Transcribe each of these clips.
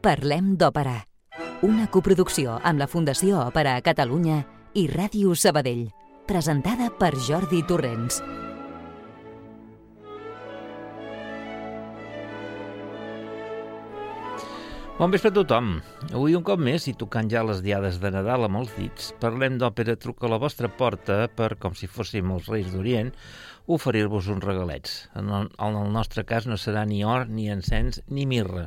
Parlem d'Òpera, una coproducció amb la Fundació Òpera a Catalunya i Ràdio Sabadell, presentada per Jordi Torrents. Bon vespre a tothom. Avui un cop més, i tocant ja les diades de Nadal amb els dits, parlem d'òpera Truca a la vostra porta per, com si fóssim els Reis d'Orient, oferir-vos uns regalets. En el, en el nostre cas no serà ni or, ni encens, ni mirra,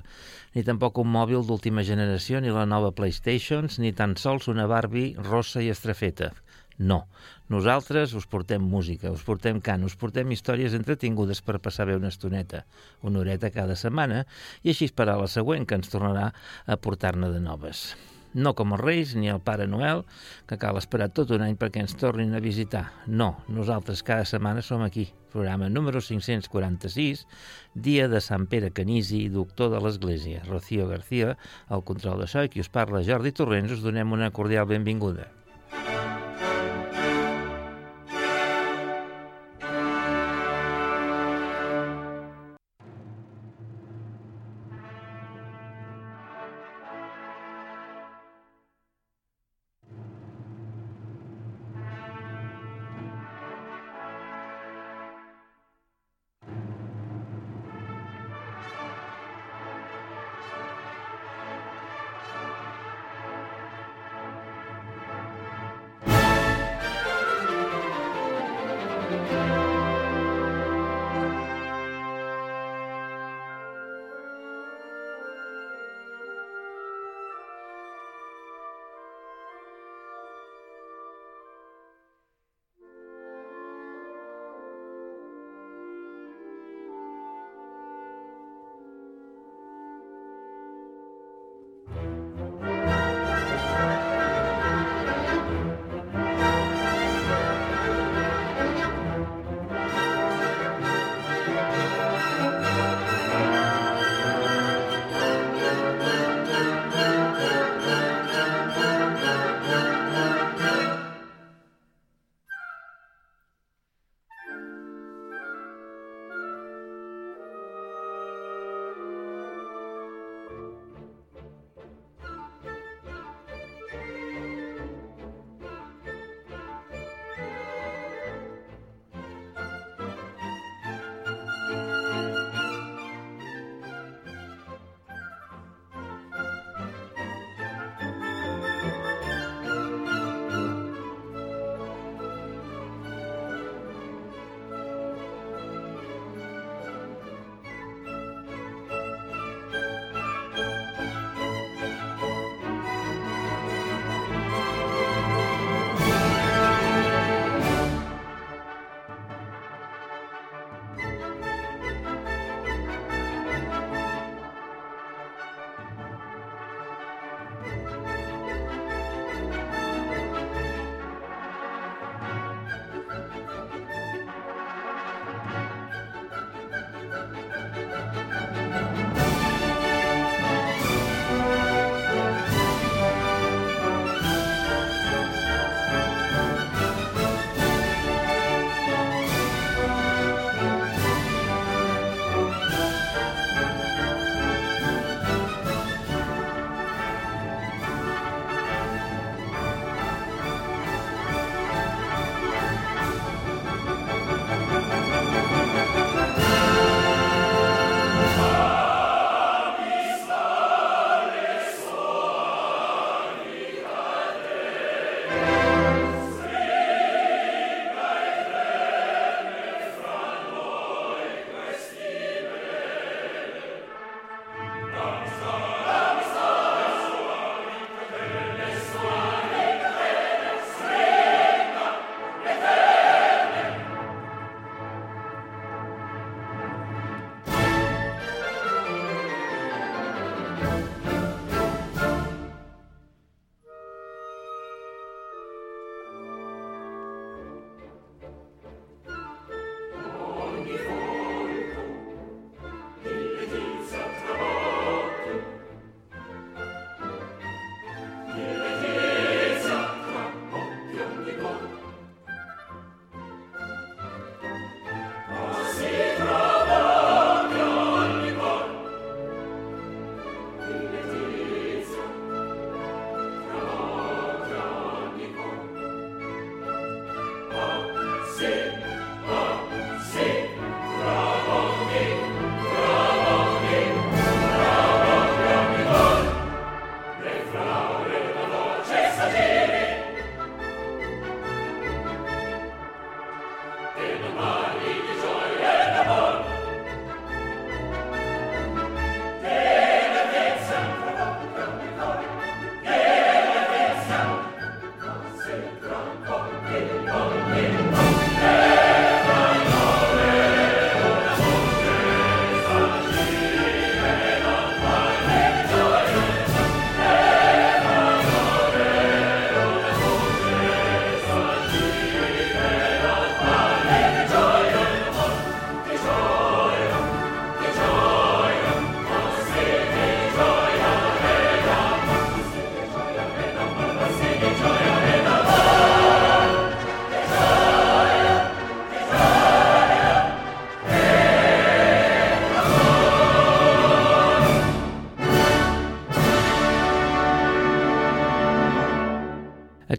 ni tampoc un mòbil d'última generació, ni la nova PlayStation, ni tan sols una Barbie rossa i estrafeta. No. Nosaltres us portem música, us portem cant, us portem històries entretingudes per passar bé una estoneta, una horeta cada setmana, i així esperar la següent que ens tornarà a portar-ne de noves. No com els Reis ni el Pare Noel, que cal esperar tot un any perquè ens tornin a visitar. No, nosaltres cada setmana som aquí. Programa número 546, dia de Sant Pere Canisi, doctor de l'Església. Rocío García, al control de so, i qui us parla, Jordi Torrents, us donem una cordial benvinguda.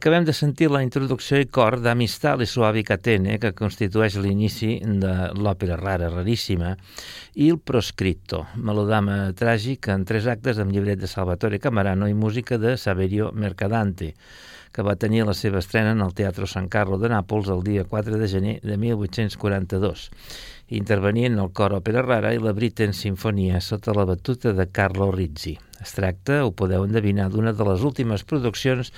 Acabem de sentir la introducció i cor d'Amistal i Suavi Catene, que constitueix l'inici de l'òpera rara, raríssima, i el Proscritto, melodrama tràgic en tres actes amb llibret de Salvatore Camarano i música de Saverio Mercadante, que va tenir la seva estrena en el Teatro San Carlo de Nàpols el dia 4 de gener de 1842 intervenint el cor òpera rara i la Britten Sinfonia sota la batuta de Carlo Rizzi. Es tracta, ho podeu endevinar, d'una de les últimes produccions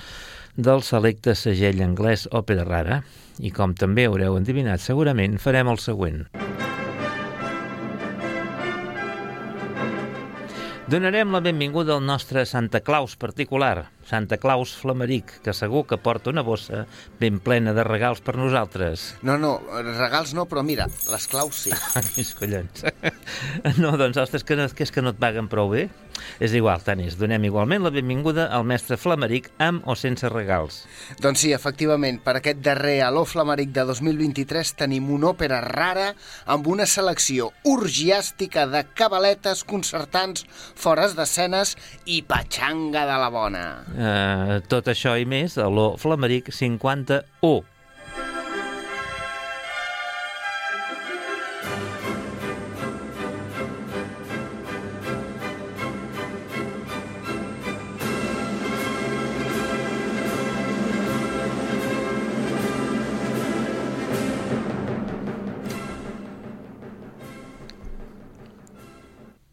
del selecte segell anglès Òpera Rara i com també haureu endivinat segurament farem el següent. Donarem la benvinguda al nostre Santa Claus particular, Santa Claus Flameric, que segur que porta una bossa ben plena de regals per nosaltres. No, no, regals no, però mira, les claus sí. Quins collons. No, doncs, ostres, que, no, que és que no et paguen prou bé? És igual, tant és. Donem igualment la benvinguda al mestre Flameric amb o sense regals. Doncs sí, efectivament, per aquest darrer Aló Flameric de 2023 tenim una òpera rara amb una selecció orgiàstica de cabaletes concertants, fores d'escenes i patxanga de la bona. Eh, tot això i més a l'O Flameric 51.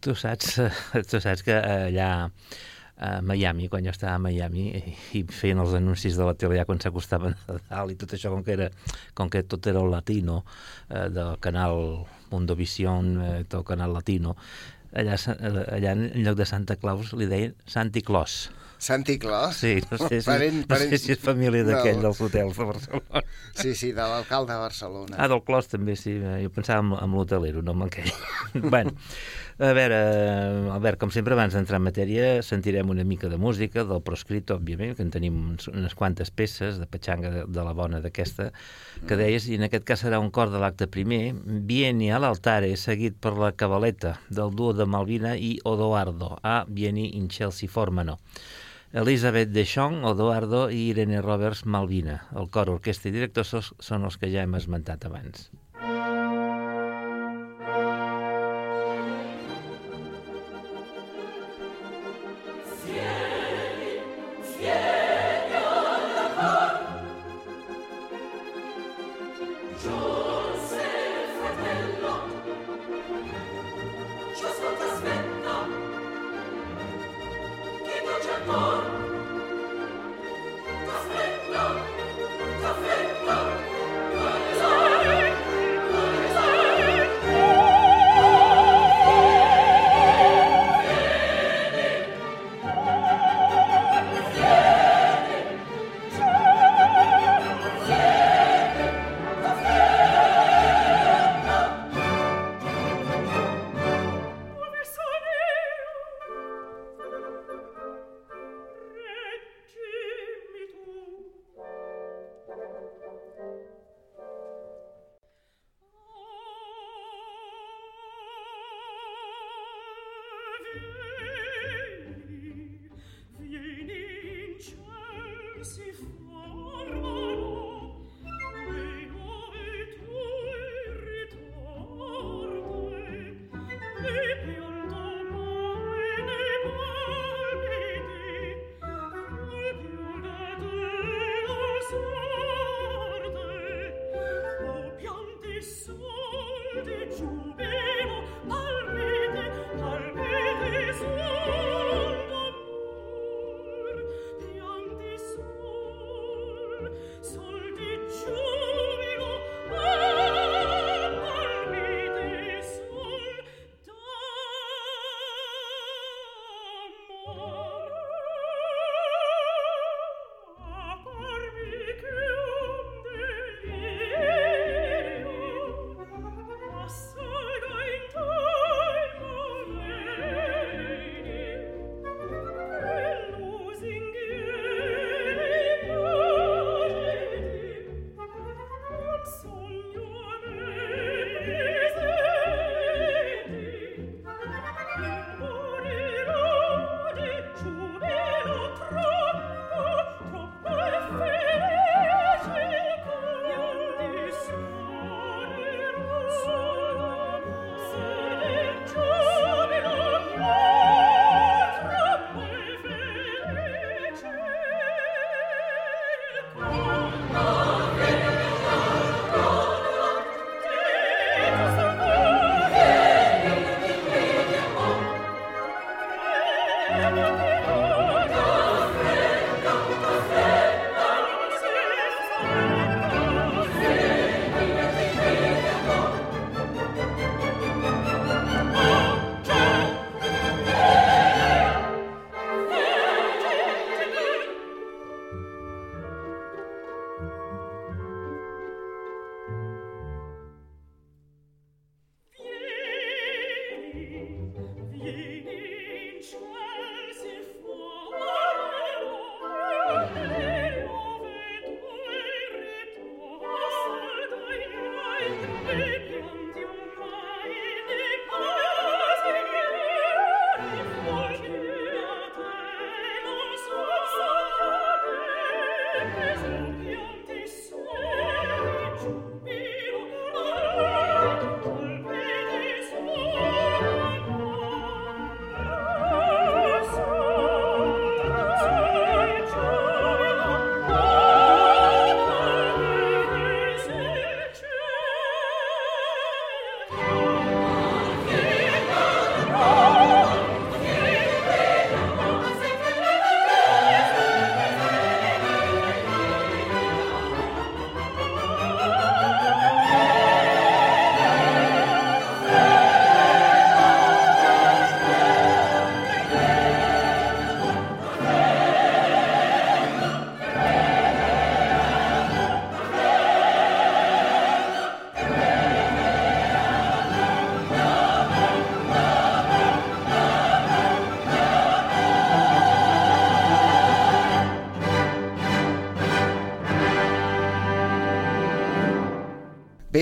Tu saps, tu saps que allà a Miami, quan jo estava a Miami i feien els anuncis de la tele ja quan s'acostaven a dalt i tot això com que, era, com que tot era el latino eh, del canal Mundovision, eh, tot el canal latino allà, allà en lloc de Santa Claus li deien Santi Claus Santi Claus? Sí, no sé si, parent, no parent... sé si és família d'aquell no. dels hotels de Barcelona. Sí, sí, de l'alcalde de Barcelona. Ah, del Clos també, sí. Jo pensava en, en l'hotelero, no amb aquell. bueno, a veure, Albert, com sempre, abans d'entrar en matèria, sentirem una mica de música, del proscrit, òbviament, que en tenim unes quantes peces de petxanga de, de la bona d'aquesta, que deies, i en aquest cas serà un cor de l'acte primer, Vieni a l'altare, seguit per la cabaleta del duo de Malvina i Odoardo, a Vieni in Chelsea Formano. Elizabeth Deschong, Odoardo i Irene Roberts Malvina. El cor, orquestra i director són els que ja hem esmentat abans. Oh.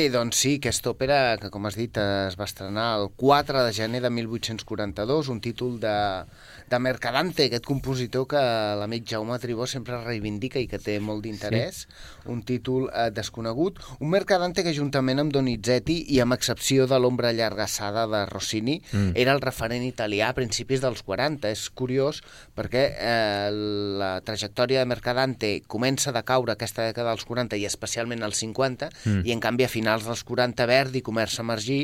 Bé, doncs sí, aquesta òpera, que com has dit es va estrenar el 4 de gener de 1842, un títol de, de Mercadante, aquest compositor que l'amic Jaume Tribó sempre reivindica i que té molt d'interès, sí. un títol eh, desconegut. Un Mercadante que juntament amb Donizetti i amb excepció de l'ombra llargassada de Rossini mm. era el referent italià a principis dels 40. És curiós perquè eh, la trajectòria de Mercadante comença de caure aquesta dècada dels 40 i especialment als 50 mm. i en canvi a finals dels 40 Verdi comença a emergir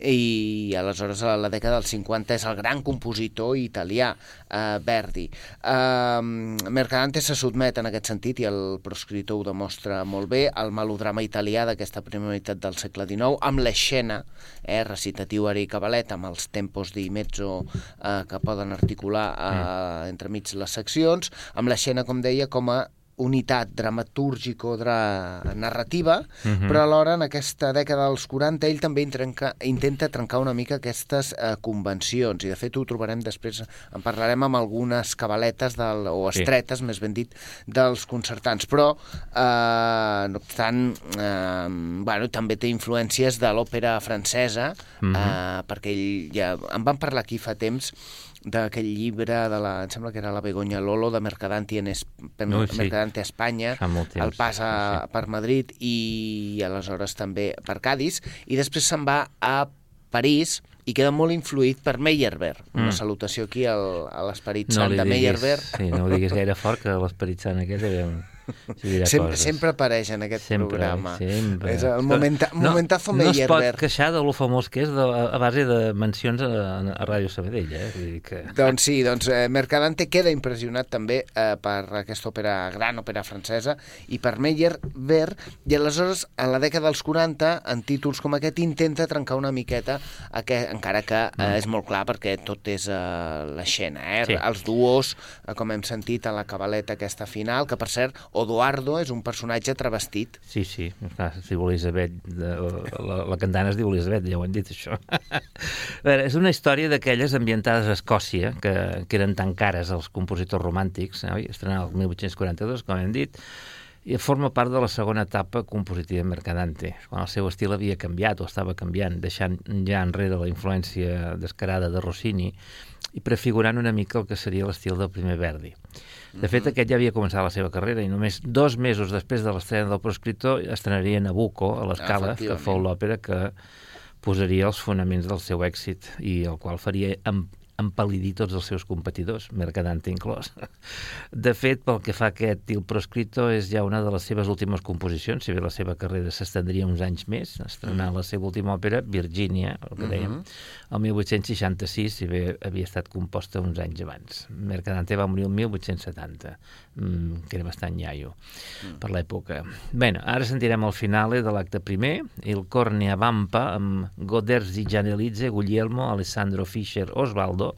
i aleshores a la dècada dels 50 és el gran compositor italià eh, Verdi. Eh, Mercadante se sotmet en aquest sentit, i el proscriptor ho demostra molt bé, al melodrama italià d'aquesta primera meitat del segle XIX, amb l'escena, eh, recitatiu ara i cabalet, amb els tempos di mezzo eh, que poden articular eh, mm. entremig les seccions, amb l'escena, com deia, com a unitat dramatúrgico-narrativa, uh -huh. però alhora en aquesta dècada dels 40 ell també trenca, intenta trencar una mica aquestes eh, convencions, i de fet ho trobarem després, en parlarem amb algunes cabaletes del, o estretes, sí. més ben dit, dels concertants, però eh, no obstant, eh, bueno, també té influències de l'òpera francesa, uh -huh. eh, perquè ell ja, en van parlar aquí fa temps, d'aquell llibre de la, em sembla que era la Begoña Lolo de Mercadanti en es, no, sí. Mercadanti a Espanya, el pas a, sí. per Madrid i aleshores també per Cádiz i després se'n va a París i queda molt influït per Meyerbeer. Mm. Una salutació aquí al, a l'esperit no sant de Meyerbeer. Sí, no ho diguis gaire fort, que l'esperit sant aquest era un sempre, sempre apareix en aquest sempre, programa. Sempre. És el momenta, no, momentazo no, no es pot queixar de lo famós que és de, a base de mencions a, a Ràdio Sabadell. Eh? Vull dir que... Doncs sí, doncs eh, Mercadante queda impressionat també eh, per aquesta òpera, gran òpera francesa, i per Meyerbeer, i aleshores, a la dècada dels 40, en títols com aquest, intenta trencar una miqueta, aquest, encara que eh, mm. és molt clar perquè tot és eh, l'escena, eh? Sí. Els duos, eh, com hem sentit a la cabaleta aquesta final, que per cert, Odoardo és un personatge travestit. Sí, sí, clar, es diu Elisabet, de, la, la cantana es diu Elisabet, ja ho hem dit això. veure, és una història d'aquelles ambientades a Escòcia, que, que eren tan cares als compositors romàntics, eh, oi? estrenada el 1842, com hem dit, i forma part de la segona etapa compositiva Mercadante, quan el seu estil havia canviat o estava canviant, deixant ja enrere la influència descarada de Rossini i prefigurant una mica el que seria l'estil del primer Verdi. De fet, mhm. aquest ja havia començat la seva carrera i només dos mesos després de l'estrena del proscriptor estrenaria Nabucco a l'escala, que fou l'òpera que posaria els fonaments del seu èxit i el qual faria empal·lidir tots els seus competidors, Mercadante inclòs. De fet, pel que fa a aquest Il Proscrito, és ja una de les seves últimes composicions, si bé la seva carrera s'estendria uns anys més, estrenant mm. la seva última òpera, Virginia, el que dèiem, mm -hmm. el 1866, si bé havia estat composta uns anys abans. Mercadante va morir el 1870, mm, que era bastant iaio mm. per l'època. Bé, ara sentirem el finale de l'acte primer, Il Cornea Vampa, amb Goderzi Gianelizze, Guglielmo, Alessandro Fischer, Osvaldo,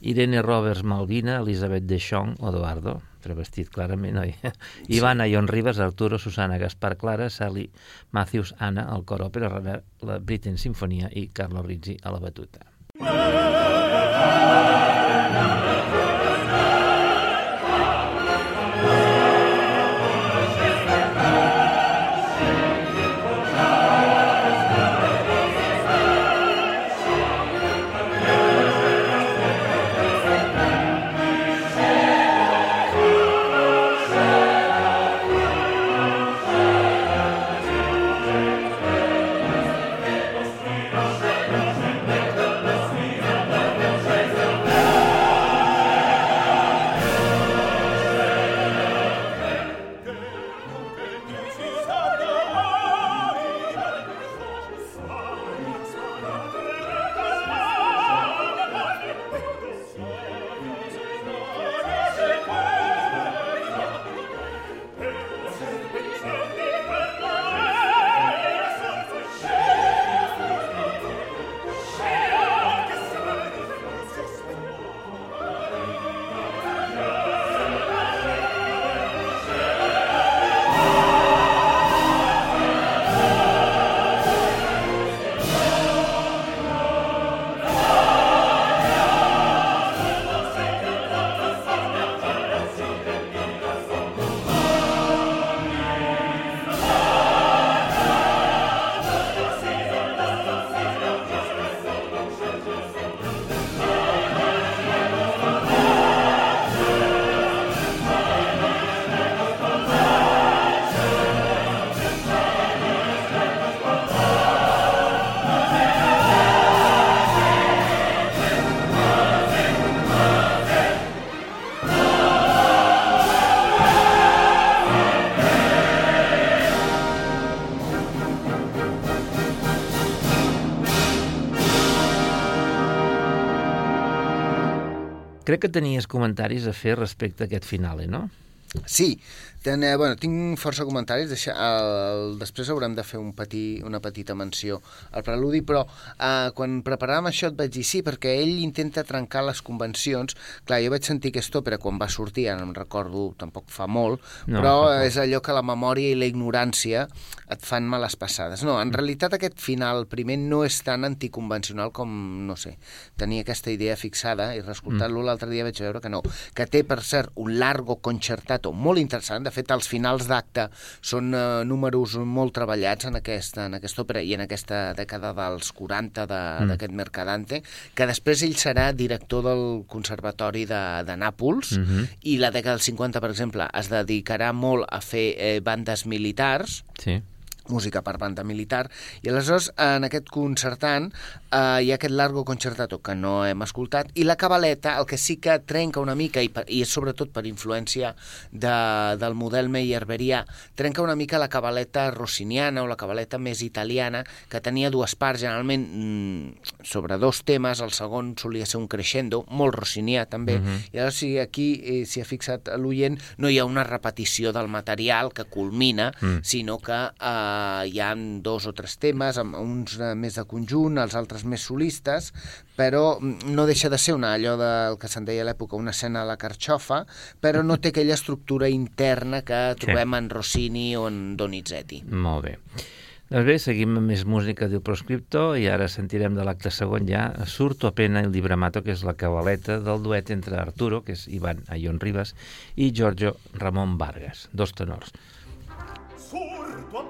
Irene Roberts Malvina, Elisabet Deschong, Eduardo, travestit clarament, oi? Sí. Ivana Ion Ribas, Arturo, Susana Gaspar Clara, Sally Matthews, Anna, el cor òpera, la Britten Sinfonia i Carlo Rizzi a la batuta. Crec que tenies comentaris a fer respecte a aquest finale, no? Sí, ten, eh, bueno, tinc força comentaris, deixa, el, després haurem de fer un petit, una petita menció al preludi, però eh, quan preparàvem això et vaig dir sí, perquè ell intenta trencar les convencions. Clar, jo vaig sentir aquesta òpera quan va sortir, ara no em recordo, tampoc fa molt, no, però no. és allò que la memòria i la ignorància et fan males passades. No, en realitat aquest final primer no és tan anticonvencional com, no sé, tenia aquesta idea fixada i reescoltant-lo mm. l'altre dia vaig veure que no, que té, per cert, un largo concertato molt interessant, de fet, els finals d'acte són eh, números molt treballats en aquesta, en aquesta òpera i en aquesta dècada dels 40 mm. d'aquest mm. Mercadante, que després ell serà director del Conservatori de, de Nàpols mm -hmm. i la dècada dels 50, per exemple, es dedicarà molt a fer eh, bandes militars, sí música per banda militar, i aleshores en aquest concertant eh, hi ha aquest largo concertato que no hem escoltat, i la cabaleta el que sí que trenca una mica, i, i és sobretot per influència de, del model Meyerbeerià, trenca una mica la cabaleta rossiniana o la cabaleta més italiana, que tenia dues parts, generalment mm, sobre dos temes, el segon solia ser un crescendo, molt rossinià també, mhm. -huh. i ara si aquí eh, s'hi ha fixat l'oient, no hi ha una repetició del material que culmina, mm. sinó que eh, Hi ha dos o tres temes, amb uns uh, més de conjunt, els altres més solistes, però mm, no deixa de ser una, allò del que se'n deia a l'època, una escena a la carxofa, però no té aquella estructura interna que trobem sí. en Rossini o en Donizetti. Molt bé. Doncs bé, seguim amb més música del proscripto i ara sentirem de l'acte segon ja Surto appena el libramato, que és la cabaleta del duet entre Arturo, que és Ivan Ayón Rivas, i Giorgio Ramon Vargas, dos tenors. Surto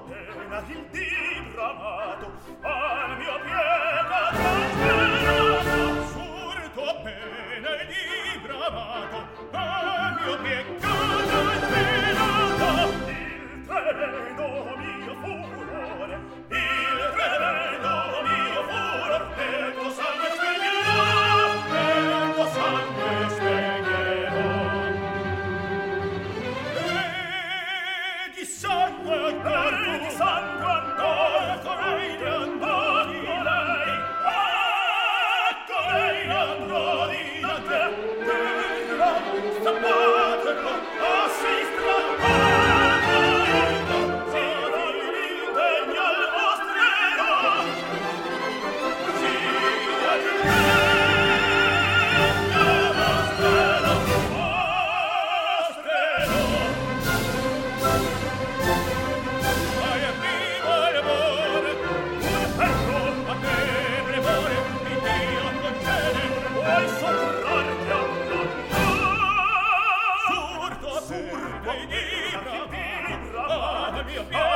Vedi, brava, brava, brava,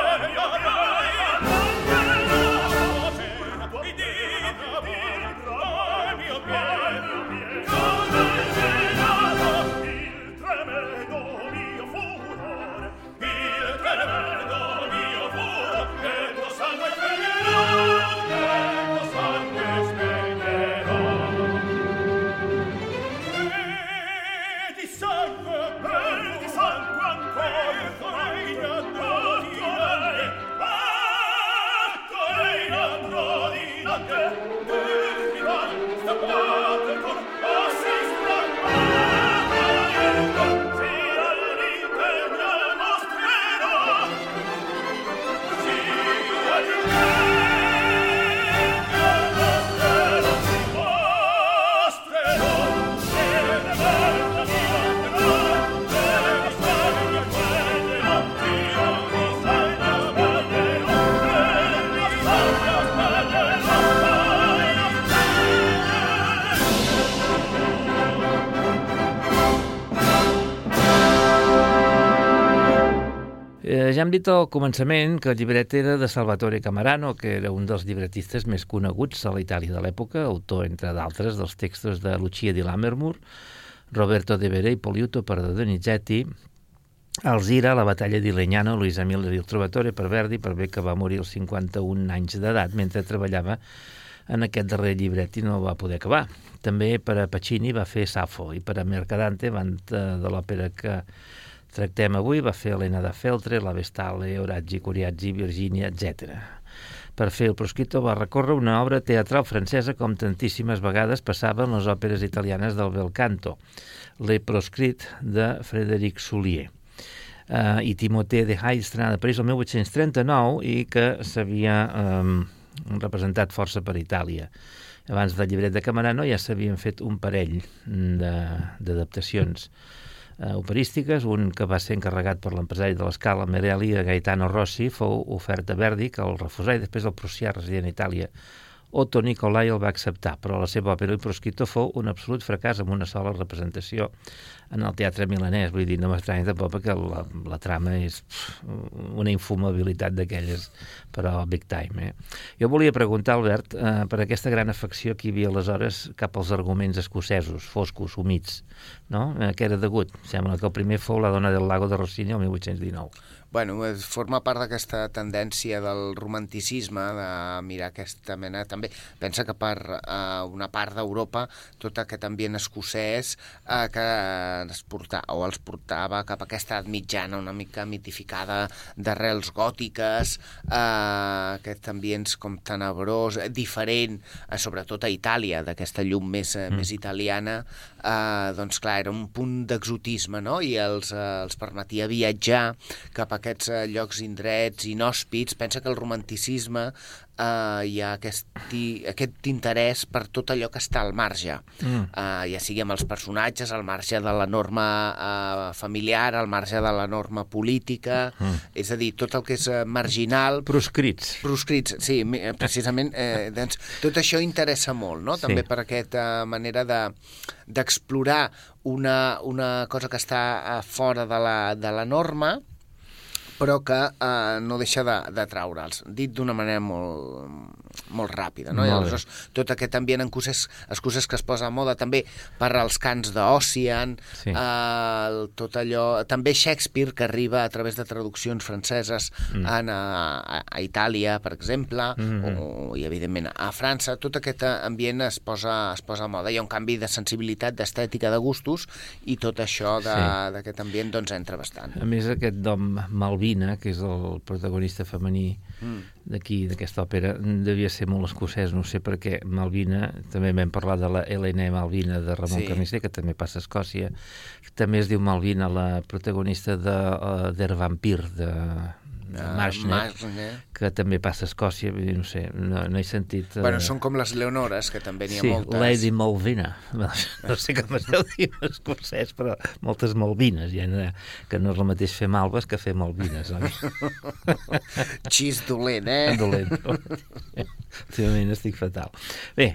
ja hem dit al començament que el llibret era de Salvatore Camarano, que era un dels llibretistes més coneguts a la Itàlia de l'època, autor, entre d'altres, dels textos de Lucia di Lammermoor, Roberto de Bere i Poliuto per Donizetti, Alzira, la batalla di Legnano, Luisa Miller i el Trovatore per Verdi, per bé que va morir als 51 anys d'edat mentre treballava en aquest darrer llibret i no va poder acabar. També per a Pacini va fer Safo i per a Mercadante, banda de l'òpera que tractem avui va fer Helena de Feltre, la Vestale, Orazzi, Coriazzi, Virginia, etc. Per fer el proscrito va recórrer una obra teatral francesa com tantíssimes vegades passava en les òperes italianes del bel canto, Le Proscrit de Frédéric Soulier uh, i Timothée de Haye, estrenada a París el 1839 i que s'havia um, representat força per Itàlia. Abans del llibret de Camerano ja s'havien fet un parell d'adaptacions uh, operístiques, un que va ser encarregat per l'empresari de l'escala Merelli, Gaetano Rossi, fou oferta a Verdi, que el refusà i després el prussià resident a Itàlia Otto Nicolai el va acceptar, però la seva òpera Il Proscrito fou un absolut fracàs amb una sola representació en el teatre milanès. Vull dir, no m'estranya tampoc perquè la, la trama és una infumabilitat d'aquelles, però big time. Eh? Jo volia preguntar, Albert, eh, per aquesta gran afecció que hi havia aleshores cap als arguments escocesos, foscos, humits, no? Eh, què era degut? Sembla que el primer fou La dona del lago de Rossini el 1819 bueno, forma part d'aquesta tendència del romanticisme, de mirar aquesta mena... També pensa que per uh, una part d'Europa tot aquest ambient escocès uh, que es porta, o els portava cap a aquesta edat mitjana una mica mitificada d'arrels gòtiques, uh, aquest ambients com tenebrós, diferent, uh, sobretot a Itàlia, d'aquesta llum més, mm. més italiana, uh, doncs clar, era un punt d'exotisme, no? I els, uh, els permetia viatjar cap a aquests eh, llocs indrets inhòspits, pensa que el romanticisme eh, hi ha aquest, aquest interès per tot allò que està al marge, mm. eh, ja sigui amb els personatges, al marge de la norma eh, familiar, al marge de la norma política, mm. és a dir, tot el que és eh, marginal... Proscrits. Proscrits, sí, precisament. Eh, doncs, tot això interessa molt, no? També sí. per aquesta manera d'explorar de, una, una cosa que està eh, fora de la, de la norma, però que eh, no deixa de, de traure'ls, dit d'una manera molt, molt ràpida. No? Molt I aleshores, tot aquest ambient escocès, escocès que es posa a moda també per als cants d'Ocean, sí. eh, tot allò... També Shakespeare, que arriba a través de traduccions franceses mm. en, a, a Itàlia, per exemple, mm -hmm. o, i evidentment a França, tot aquest ambient es posa, es posa a moda. Hi ha un canvi de sensibilitat, d'estètica, de gustos, i tot això d'aquest sí. ambient doncs entra bastant. A més, aquest dom Malví Malvina, que és el protagonista femení mm. d'aquí, d'aquesta òpera, devia ser molt escocès, no sé per què. Malvina, també vam parlar de la Helena Malvina de Ramon sí. Carnicer, que també passa a Escòcia. També es diu Malvina, la protagonista de, uh, Der Vampir, de, uh, Marshner, que també passa a Escòcia, vull dir, no sé, no, no he sentit... Uh... Bueno, són com les Leonores, que també n'hi ha sí, moltes. Lady Malvina, no sé com es deu dir en escocès, però moltes Malvines, ja, que no és el mateix fer malves que fer Malvines, oi? Xis dolent, eh? Dolent. Últimament estic fatal. Bé,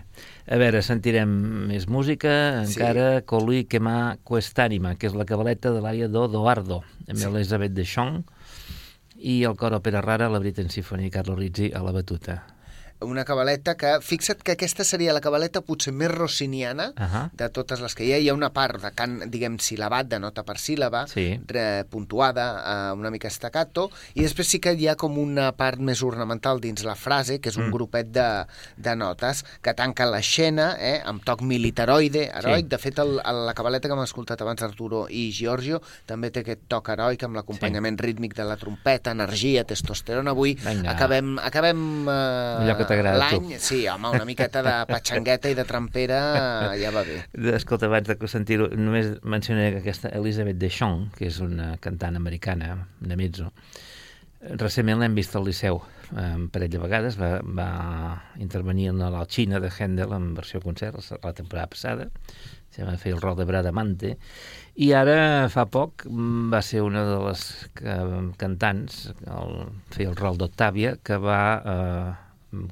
a veure, sentirem més música, encara sí. Colui que m'ha questànima, que és la cabaleta de l'àrea d'Odoardo, amb sí. Elisabet de Chong, i el cor òpera rara, la Britain Symphony, Carlo Rizzi, a la batuta una cabaleta que, fixa't que aquesta seria la cabaleta potser més rossiniana uh -huh. de totes les que hi ha. Hi ha una part de cant, diguem, silabat, de nota per síl·laba, sí. puntuada, uh, una mica staccato, i després sí que hi ha com una part més ornamental dins la frase, que és un mm. grupet de, de notes que tanca l'escena eh, amb toc militaroide, heroic. Sí. De fet, el, el, la cabaleta que hem escoltat abans, Arturo i Giorgio, també té aquest toc heroic amb l'acompanyament sí. rítmic de la trompeta, energia, testosterona. Avui Venga. acabem... acabem uh, t'agrada L'any, sí, home, una miqueta de patxangueta i de trampera ja va bé. Escolta, abans de sentir-ho, només mencionaré que aquesta Elizabeth Deschamps, que és una cantant americana, de mezzo, recentment l'hem vist al Liceu un parell de vegades, va, va intervenir en la Xina de Handel en versió concert la temporada passada, se va fer el rol de Bradamante, i ara, fa poc, va ser una de les cantants, el, feia el rol d'Octàvia, que va eh,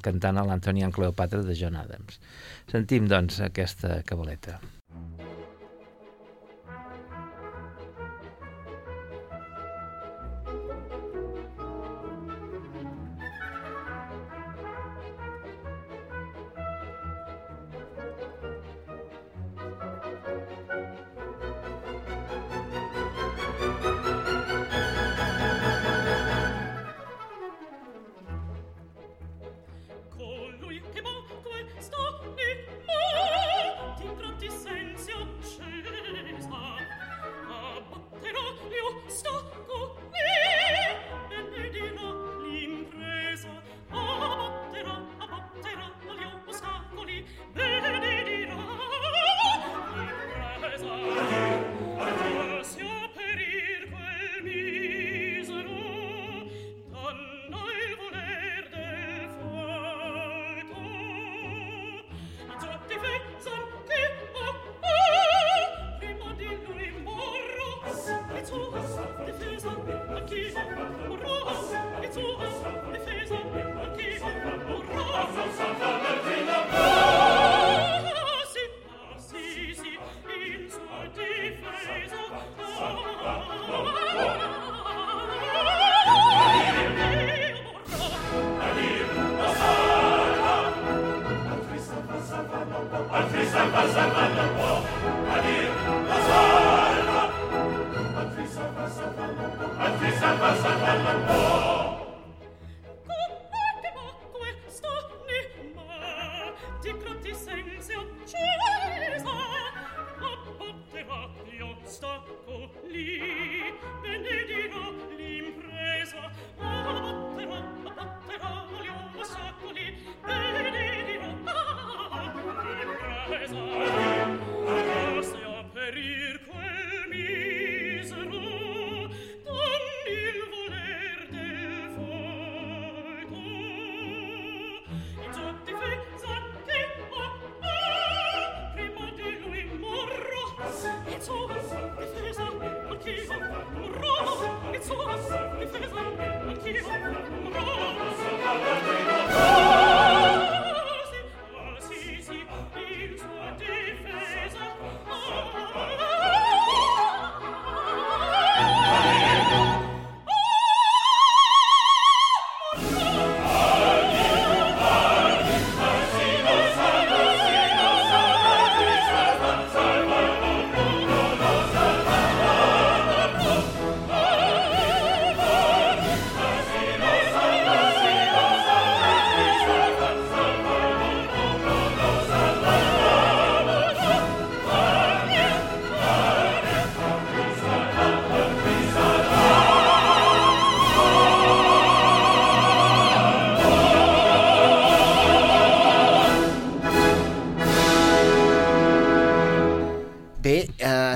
cantant a l'Antoni en Cleopatra de John Adams. Sentim, doncs, aquesta cabaleta.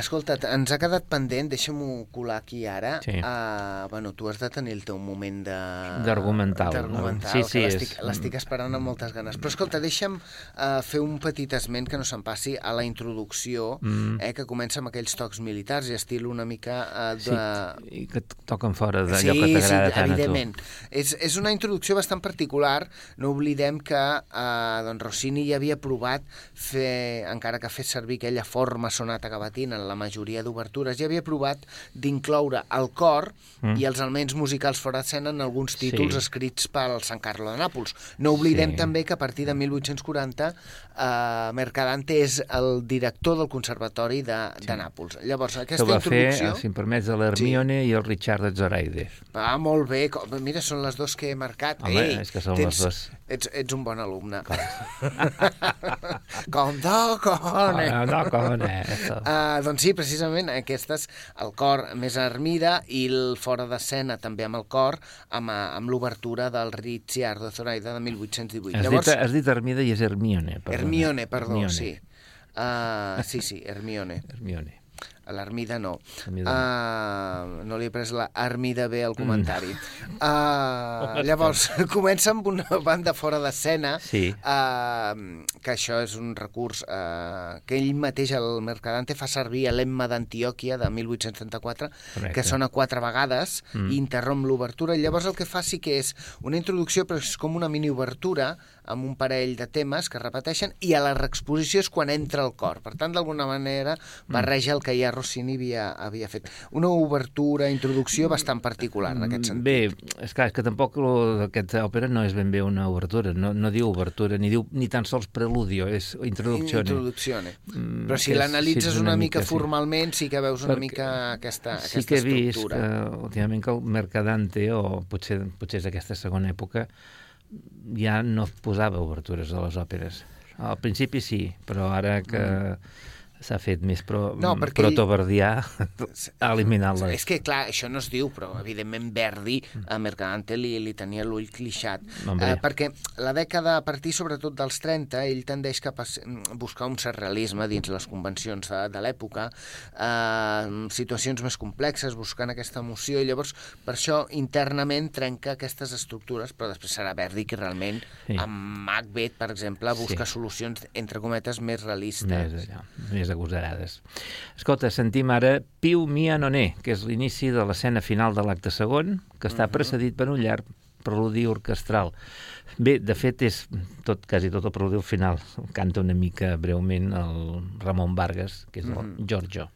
Escolta, ens ha quedat pendent, deixa'm-ho colar aquí ara. Sí. Uh, bueno, tu has de tenir el teu moment de... D'argumental, D'argumental, no? Sí, sí, l'estic és- esperant amb moltes ganes. Però escolta, deixa'm uh, fer un petit esment que no se'n passi a la introducció, Mm. eh, que comença amb aquells tocs militars i estil una mica uh, Sí, de... i que toquen fora d'allò sí, que t'agrada sí, tant evidentment. És, és una introducció bastant particular. No oblidem que eh, doncs Rossini ja havia provat fer, encara que fes servir aquella forma sonata cavatina en la majoria d'obertures, ja havia provat d'incloure el cor Mm. i els elements musicals fora d'escena en alguns Sí. títols escrits pel San Carlo de Nàpols. No oblidem Sí. també que a partir de 1840 eh, Mercadante és el director del Conservatori de, de Nàpols. Llavors, que aquesta ho va fer, introducció... si em permets, a l'Hermione i el Richard Zoraide. Ah, molt bé. Mira, són les dos que he marcat. Home, Ei, és que són tens, les dues. Ets, ets un bon alumne. Com de cone. Com eso. Uh, doncs sí, precisament aquestes, el cor més Armida i el fora d'escena també amb el cor, amb, eh, amb l'obertura del Ricciardo Zoraida de 1818. Has, dit, has dit Hermida i és Hermione. Perdona. Hermione, perdó, Hermione. sí. Uh, sí, sí, Hermione. Hermione. A l'Armida no. Uh, no li he pres la Armida bé al comentari. Uh, llavors, comença amb una banda fora d'escena, Sí. uh, que això és un recurs uh, que ell mateix, el Mercadante, fa servir a l'Emma d'Antioquia de 1834, Correcte. que sona quatre vegades Mm. i interromp l'obertura. Llavors el que fa sí que és una introducció, però és com una mini-obertura amb un parell de temes que repeteixen i a la reexposició és quan entra el cor. Per tant, d'alguna manera, Mm. barreja el que ja Rossini havia, havia fet. Una obertura, introducció bastant particular en aquest sentit. Bé, és clar, és que tampoc lo d'aquesta òpera no és ben bé una obertura, no, no diu obertura, ni diu ni tan sols preludio, és introducció. Introduczione. Mm, Però si l'analitzes sí, una, una mica, mica, sí. formalment, sí que veus una Perquè mica aquesta, sí aquesta que he vist estructura. que últimament que el Mercadante, o potser, potser és d'aquesta segona època, ja no posava obertures a les òperes. Al principi sí, però ara que s'ha fet més pro, Mm. No, perquè ell- protoverdià, ha eliminat-les. És que, clar, això no es diu, però evidentment Verdi a Mercadante li, li tenia l'ull clixat. Eh, perquè la dècada, a partir sobretot dels 30, ell tendeix cap a mm, buscar un cert realisme dins les convencions de, de l'època, eh, situacions més complexes, buscant aquesta emoció, i llavors per això internament trenca aquestes estructures, però després serà Verdi qui realment, Sí. amb Macbeth, per exemple, busca Sí. solucions, entre cometes, més realistes. més, allò, més agosarades. Escolta, sentim ara Piu Mia Noné, que és l'inici de l'escena final de l'acte segon, que està precedit per un llarg preludi orquestral. Bé, de fet, és tot, quasi tot el preludi al final. Canta una mica breument el Ramon Vargas, que és el Giorgio.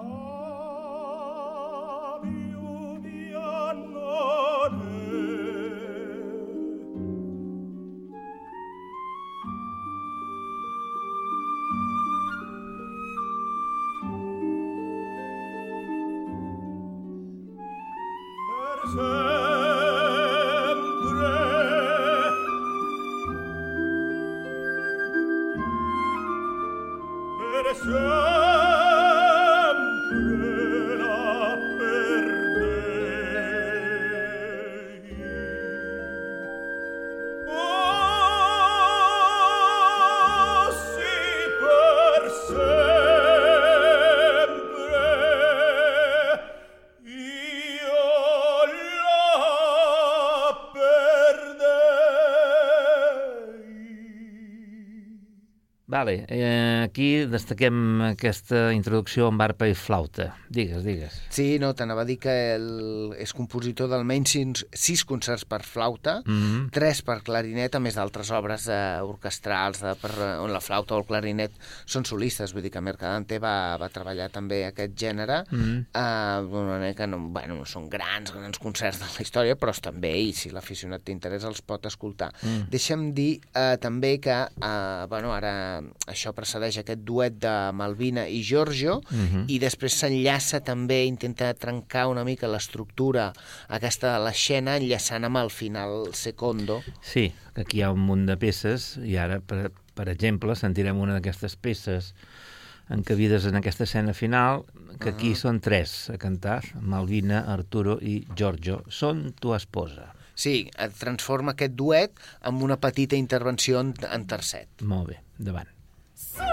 Oh. Vale, eh, aquí destaquem aquesta introducció amb arpa i flauta. Digues, digues. Sí, no, t'anava a dir que el, és compositor d'almenys sis, sis concerts per flauta, mm -hmm. tres per clarinet, a més d'altres obres eh, orquestrals de, per, on la flauta o el clarinet són solistes, vull dir que Mercadante va, va treballar també aquest gènere, mm -hmm. eh, d'una manera que no, bueno, no són grans, grans concerts de la història, però estan bé i si l'aficionat t'interessa els pot escoltar. Mm. Deixa'm dir eh, també que, eh, bueno, ara això precedeix aquest duet de Malvina i Giorgio, uh mhm. -huh. i després s'enllaça també, intenta trencar una mica l'estructura aquesta de l'escena, enllaçant amb el final secondo. Sí, aquí hi ha un munt de peces, i ara, per, per exemple, sentirem una d'aquestes peces encabides en aquesta escena final, que aquí uh -huh. són tres a cantar, Malvina, Arturo i Giorgio. Són tu esposa. Sí, transforma aquest duet amb una petita intervenció en, en tercet. Molt bé, davant. See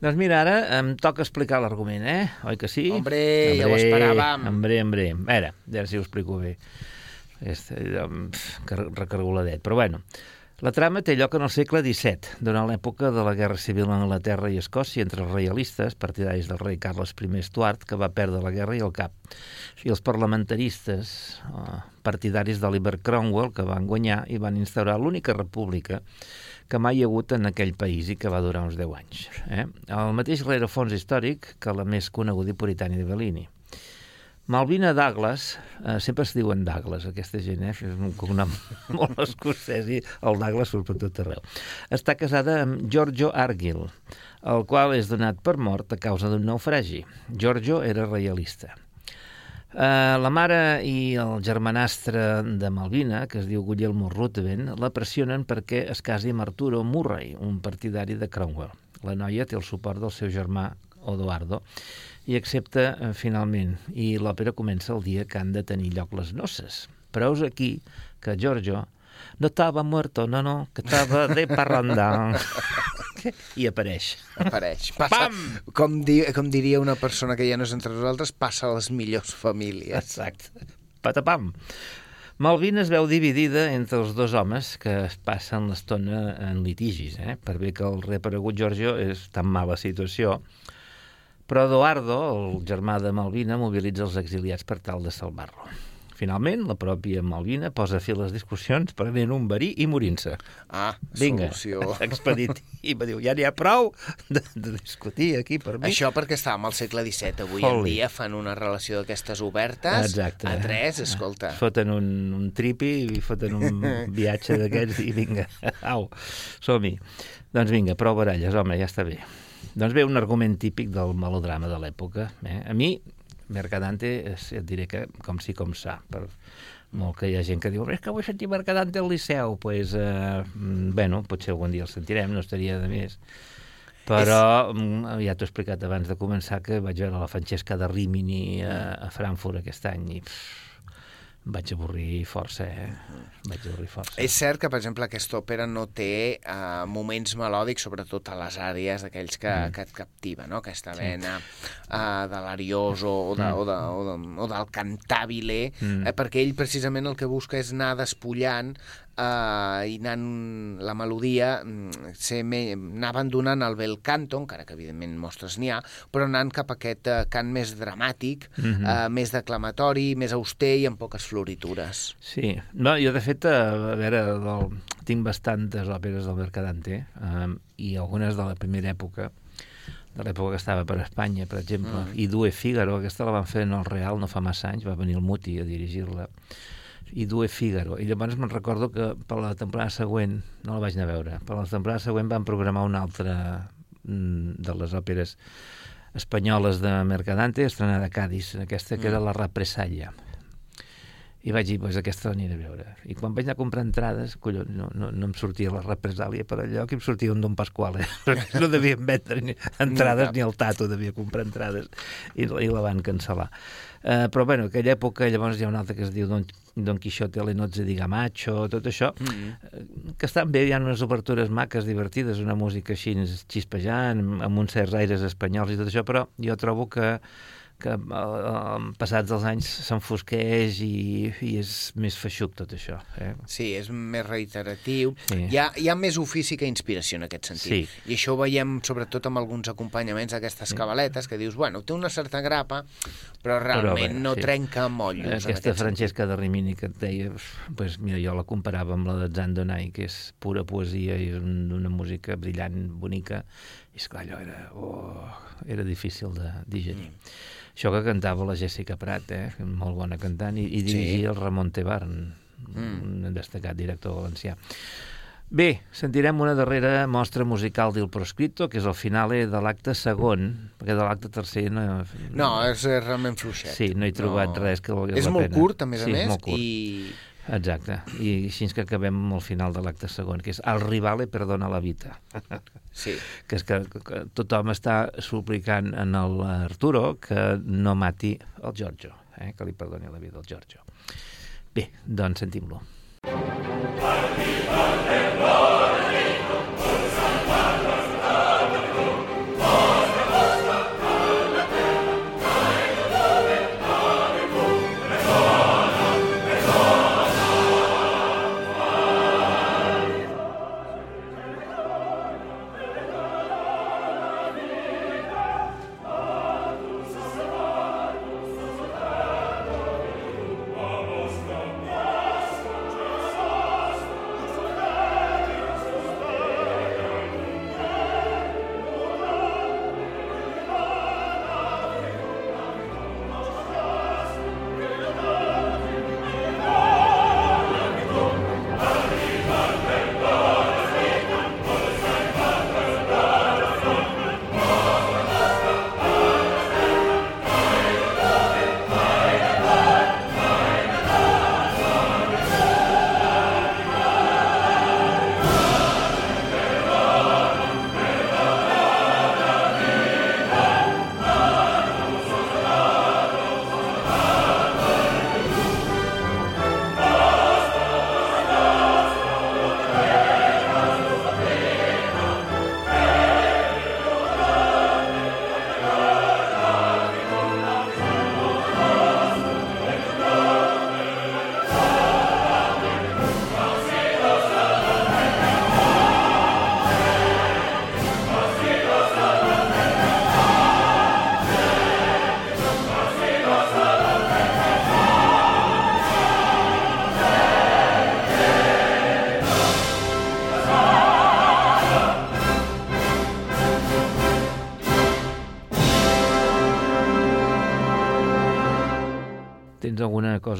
Doncs mira, ara em toca explicar l'argument, eh? Oi que sí? Hombre, hombre ja ho esperàvem. Hombre, hombre. A veure, a veure si ho explico bé. Este, recargoladet. Però bueno, la trama té lloc en el segle XVII, durant l'època de la Guerra Civil en Anglaterra i Escòcia entre els reialistes, partidaris del rei Carles I Estuart, que va perdre la guerra i el cap, i els parlamentaristes, eh, partidaris d'Oliver Cromwell, que van guanyar i van instaurar l'única república que mai hi ha hagut en aquell país i que va durar uns 10 anys. Eh? El mateix rerefons històric que la més coneguda i puritana de Bellini. Malvina Douglas, eh, sempre es diuen Douglas, aquesta gent, eh? és un cognom molt escocès i el Douglas surt per tot arreu. Està casada amb Giorgio Argyll, el qual és donat per mort a causa d'un naufragi. Giorgio era reialista. Uh, la mare i el germanastre de Malvina, que es diu Guglielmo Ruthven, la pressionen perquè es casi amb Arturo Murray, un partidari de Cromwell. La noia té el suport del seu germà Odoardo i accepta uh, finalment, i l'òpera comença el dia que han de tenir lloc les noces. Però és aquí que Giorgio no estava muerto, no, no, que estava de parranda. I apareix. Apareix. Passa, Pam! com, di, com diria una persona que ja no és entre nosaltres, passa a les millors famílies. Exacte. Patapam. Malvina es veu dividida entre els dos homes que es passen l'estona en litigis, eh? per bé que el reaparegut Giorgio és tan mala situació. Però Eduardo, el germà de Malvina, mobilitza els exiliats per tal de salvar-lo. Finalment, la pròpia Malvina posa fi a les discussions prenent un verí i morint-se. Ah, Vinga, solució. expedit. I va dir, ja n'hi ha prou de, de discutir aquí per mi. Això perquè estàvem al segle XVII. Avui en Foli. dia fan una relació d'aquestes obertes. Exacte. A tres, escolta. Foten un, un tripi i foten un viatge d'aquests i vinga, au, som-hi. Doncs vinga, prou baralles, home, ja està bé. Doncs bé, un argument típic del melodrama de l'època. Eh? A mi, Mercadante, és- et diré que com sí com sa, per molt que hi ha gent que diu és que vull sentir Mercadante al Liceu, doncs, pues, eh, mm, bueno, potser algun dia el sentirem, no estaria de més. Però mm, ja t'ho he explicat abans de començar que vaig veure la Francesca de Rimini a, a Frankfurt aquest any i pff, vaig avorrir força, eh? Vaig avorrir força. És cert que, per exemple, aquesta òpera no té uh, moments melòdics, sobretot a les àrees d'aquells que, mm. que et captiva, no? Aquesta Sí. vena uh, de l'arioso o, de, Mm. o, de, o, de, o del cantabile, Mm. eh, perquè ell precisament el que busca és anar despullant uh, i anant la melodia, mm, ser me, anar abandonant el bel canto, encara que evidentment mostres n'hi ha, però anant cap a aquest uh, cant més dramàtic, Mhm. uh, més declamatori, més auster i amb poques floritures. Sí, no, jo de fet, a, a veure, del, tinc bastantes òperes del Mercadante um, i algunes de la primera època, de l'època que estava per Espanya, per exemple, Mm. mm. i Due Figaro, aquesta la van fer en el Real no fa massa anys, va venir el Muti a dirigir-la, i Due Figaro. I llavors me'n recordo que per la temporada següent, no la vaig anar a veure, per la temporada següent van programar una altra mm, de les òperes espanyoles de Mercadante, estrenada a Cádiz, aquesta que Mm. era la Represalla. I vaig dir, doncs aquesta l'aniré a veure. I quan vaig anar a comprar entrades, collons, no, no, no em sortia la represàlia per lloc i em sortia un Don Pasquale. Perquè no devien vendre ni entrades ni el Tato devia comprar entrades i, i la van cancel·lar. Uh, però bueno, aquella època llavors hi ha una altra que es diu Don, Don Quixote le nozze di Gamacho, tot això, Mm. eh, que estan bé, hi ha unes obertures maques, divertides, una música així xispejant, amb uns certs aires espanyols i tot això, però jo trobo que que eh, eh, passats els anys s'enfosqueix i, i és més feixuc tot això. Eh? Sí, és més reiteratiu. Sí. Hi, ha, hi ha més ofici que inspiració en aquest sentit. Sí. I això ho veiem sobretot amb alguns acompanyaments d'aquestes cabaletes que dius, bueno, té una certa grapa, però realment bé, no sí. trenca mollos. en Aquesta aquest Francesca de Rimini que et deia, pues, mira, jo la comparava amb la de Zandonai, que és pura poesia i és un- una música brillant, bonica, i esclar, allò era, oh, era difícil de digerir. Mm. Això que cantava la Jessica Prat, eh? molt bona cantant, i, i dirigia Sí. el Ramon Tebarn, Mm. un destacat director valencià. Bé, sentirem una darrera mostra musical d'Il Proscripto, que és el finale de l'acte segon, perquè de l'acte tercer no... No, és eh, realment fluixet. Sí, no he trobat res que valgués És la molt pena. curt, a més a Sí, és més, molt i Exacte, i així que acabem amb el final de l'acte segon, que és El rivale perdona la vita, sí. que és que, que tothom està suplicant en el Arturo que no mati el Giorgio, eh? que li perdoni la vida al Giorgio. Bé, doncs sentim-lo. Vamos,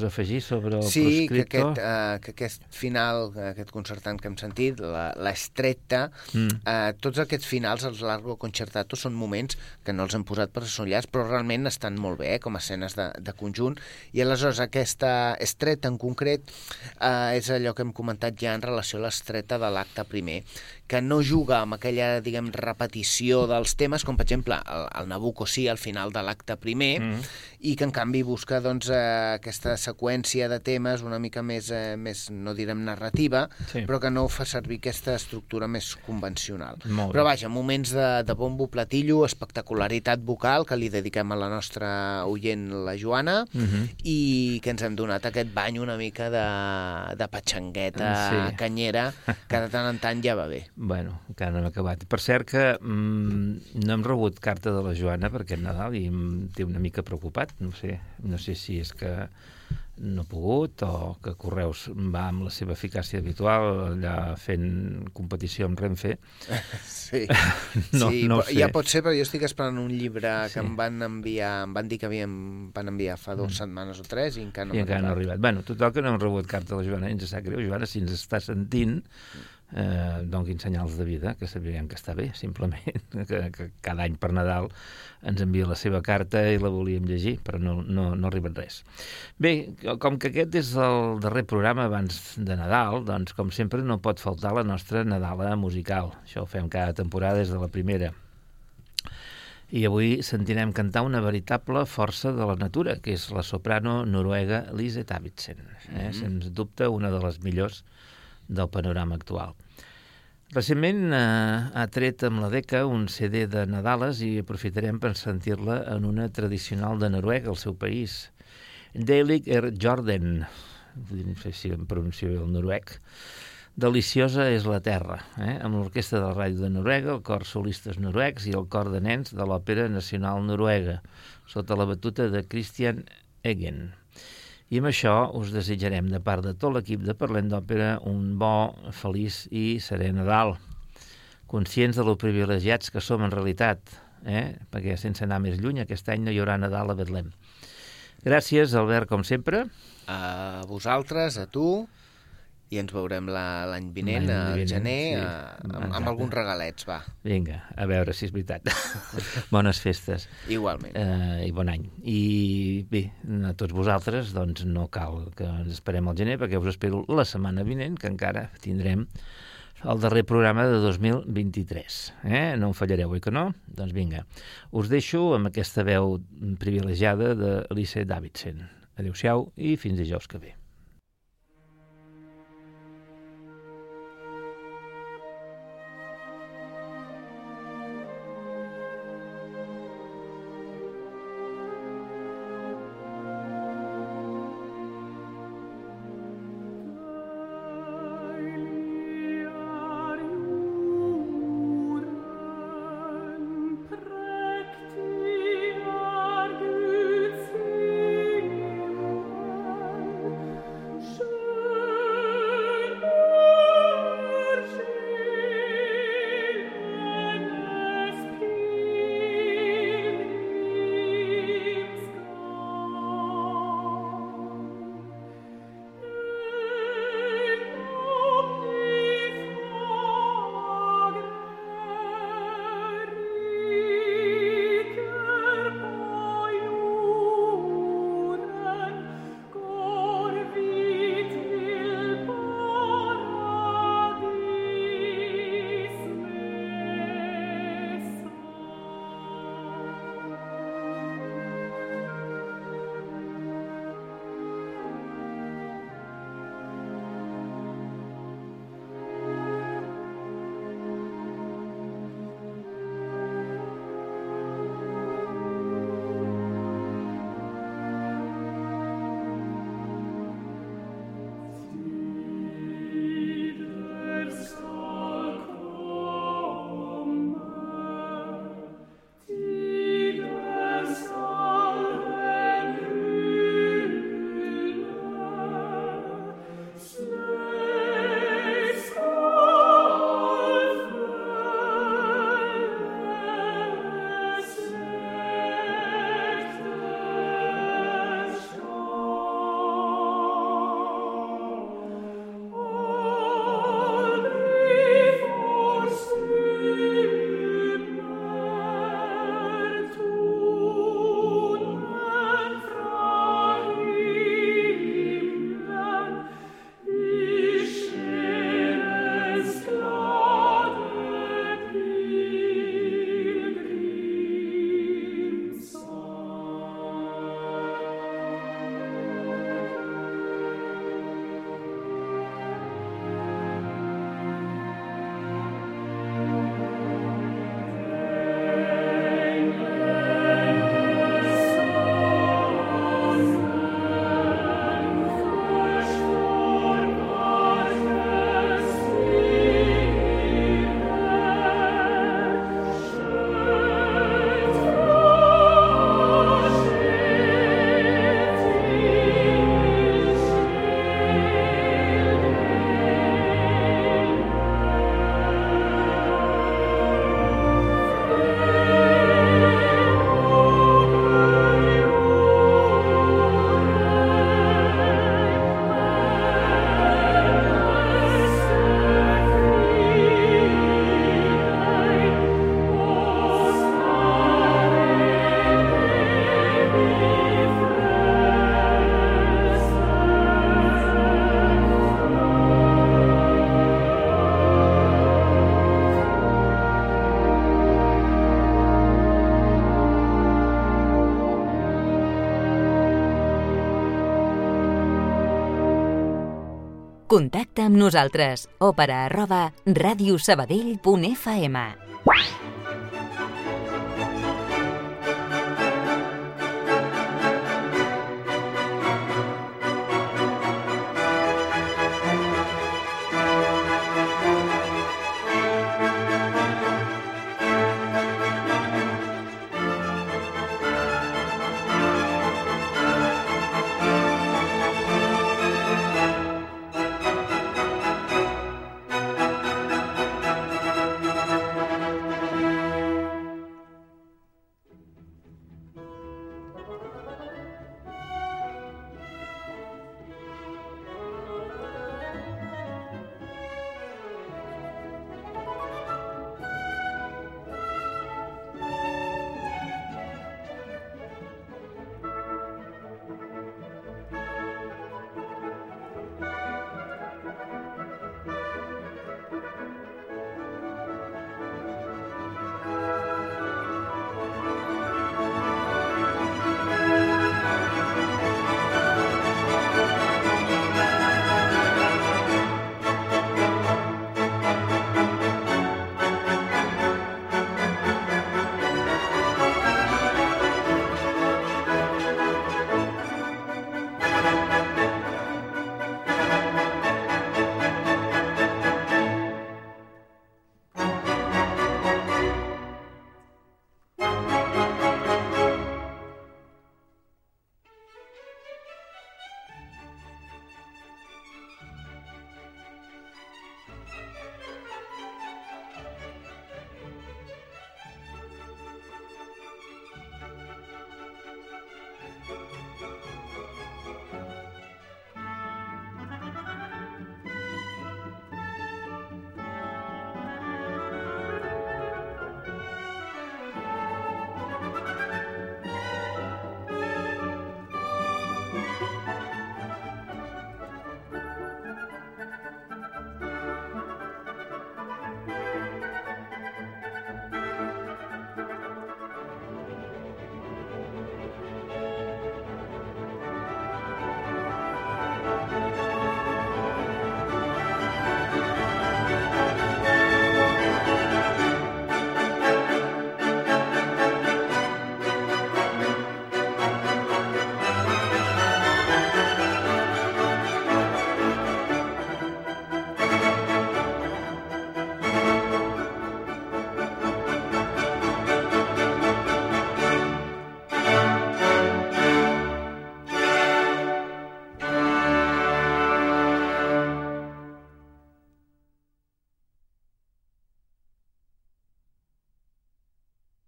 a afegir sobre el sí, proscripto? que aquest, uh, que aquest final, aquest concertant que hem sentit, l'estretta, mm. uh, tots aquests finals, els largo concertato, són moments que no els hem posat per assollar, però realment estan molt bé, eh, com a escenes de, de conjunt, i aleshores aquesta estreta en concret uh, és allò que hem comentat ja en relació a l'estreta de l'acte primer, que no juga amb aquella, diguem, repetició dels temes, com per exemple el, el Nabucco sí al final de l'acte primer, mm. i que en canvi busca doncs, eh, aquesta seqüència de temes una mica més, eh, més no direm narrativa, sí. però que no fa servir aquesta estructura més convencional. Però vaja, moments de, de bombo platillo, espectacularitat vocal, que li dediquem a la nostra oient, la Joana, mm -hmm. i que ens hem donat aquest bany una mica de, de patxangueta sí. canyera, que de tant en tant ja va bé. Bueno, encara no hem acabat. Per cert que mm, no hem rebut carta de la Joana perquè Nadal i em té una mica preocupat. No sé, no sé si és que no ha pogut o que Correus va amb la seva eficàcia habitual allà fent competició amb Renfe. Sí, no, sí no sé. ja pot ser, però jo estic esperant un llibre sí. que em van enviar, em van dir que havien, van enviar fa dues mm. setmanes o tres i encara no I encara no ha arribat. Bueno, total que no hem rebut carta de la Joana, ens sap greu. Joana, si ens està sentint, eh, donguin senyals de vida, que sabien que està bé, simplement, que, que cada any per Nadal ens envia la seva carta i la volíem llegir, però no, no, no arriba res. Bé, com que aquest és el darrer programa abans de Nadal, doncs, com sempre, no pot faltar la nostra Nadala musical. Això ho fem cada temporada des de la primera. I avui sentirem cantar una veritable força de la natura, que és la soprano noruega Lise Davidsen. Eh? Mm -hmm. Sens dubte, una de les millors del panorama actual. Recentment eh, ha tret amb la DECA un CD de Nadales i aprofitarem per sentir-la en una tradicional de Noruega, el seu país. Deilig er Jordan, no sé si em pronuncio el noruec, Deliciosa és la terra, eh? amb l'Orquestra de la Ràdio de Noruega, el cor solistes noruecs i el cor de nens de l'Òpera Nacional Noruega, sota la batuta de Christian Egen. I amb això us desitjarem de part de tot l'equip de Parlem d'Òpera un bo, feliç i serè Nadal. Conscients de lo privilegiats que som en realitat, eh? perquè sense anar més lluny aquest any no hi haurà Nadal a Betlem. Gràcies, Albert, com sempre. A vosaltres, a tu i ens veurem l'any vinent, al gener, sí. a, amb, amb alguns regalets, va. Vinga, a veure si és veritat. Bones festes. Igualment. Uh, I bon any. I bé, a tots vosaltres, doncs no cal que ens esperem al gener, perquè us espero la setmana vinent, que encara tindrem el darrer programa de 2023. Eh? No em fallareu, oi que no? Doncs vinga, us deixo amb aquesta veu privilegiada d'Alice Davidson. Adéu-siau i fins dijous que ve. Nosaltres. Òpera arroba radiosabadell.fm